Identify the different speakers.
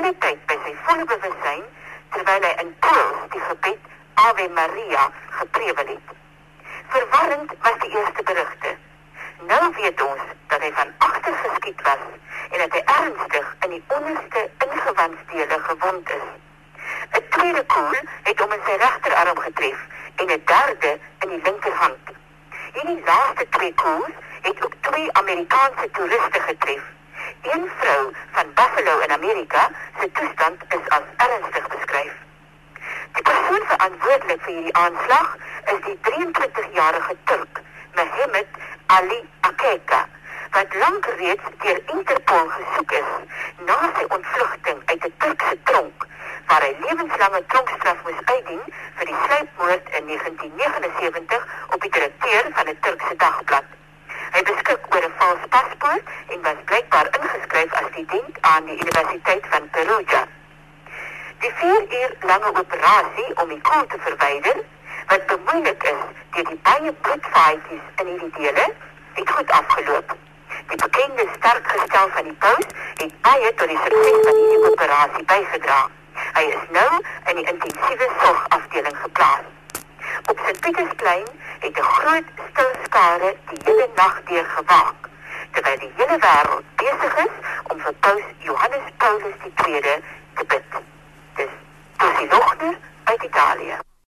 Speaker 1: tyd by sy volle bewussyn terwyl hy in Pools die gebed Ave Maria geprewel het. Verwarrend was die eerste berigte. Nou weet ons dat hy van agter geskiet was en dat hy ernstig in die onderste ingewandsdele gewond is. 'n Tweede koel het hom in sy regterarm getref en 'n derde in die linkerhand. Hierdie laaste twee koels het ook twee Amerikaanse toeriste getref. Een vrou van Buffalo in Amerika, se toestand is as ernstig beskryf. Die persoon verantwoordelik vir hierdie aanslag is die 23-jarige Turk, Mehmet Ali Akeka, wat lank reeds deur Interpol gesoek is na sy ontvlugting uit 'n Turkse tronk waar hy lewenslange tronkstraf moes uitdien vir die sluipmoord in 1979 op die direkteur van 'n Turkse dagblad. Hy beskik oor 'n paspoort en was blykbaar ingeskryf as student aan die Universiteit van Perugia. Die 4 uur lange operasie om die koel te verwyder, wat bemoeilik is deur die baie bloedvaatjies in hierdie dele, het goed afgeloop. Die bekende sterk gestel van die paus het baie tot die sukses van hierdie operasie bygedra. Hy is nou in die intensiewe sorgafdeling geplaas. Op sy Pietersplein het 'n groot stil skare die hele nag deur die hele wêreld besig is om vir paus Johannes Paulus II te bid. Dis Tosi Lochner uit Italië.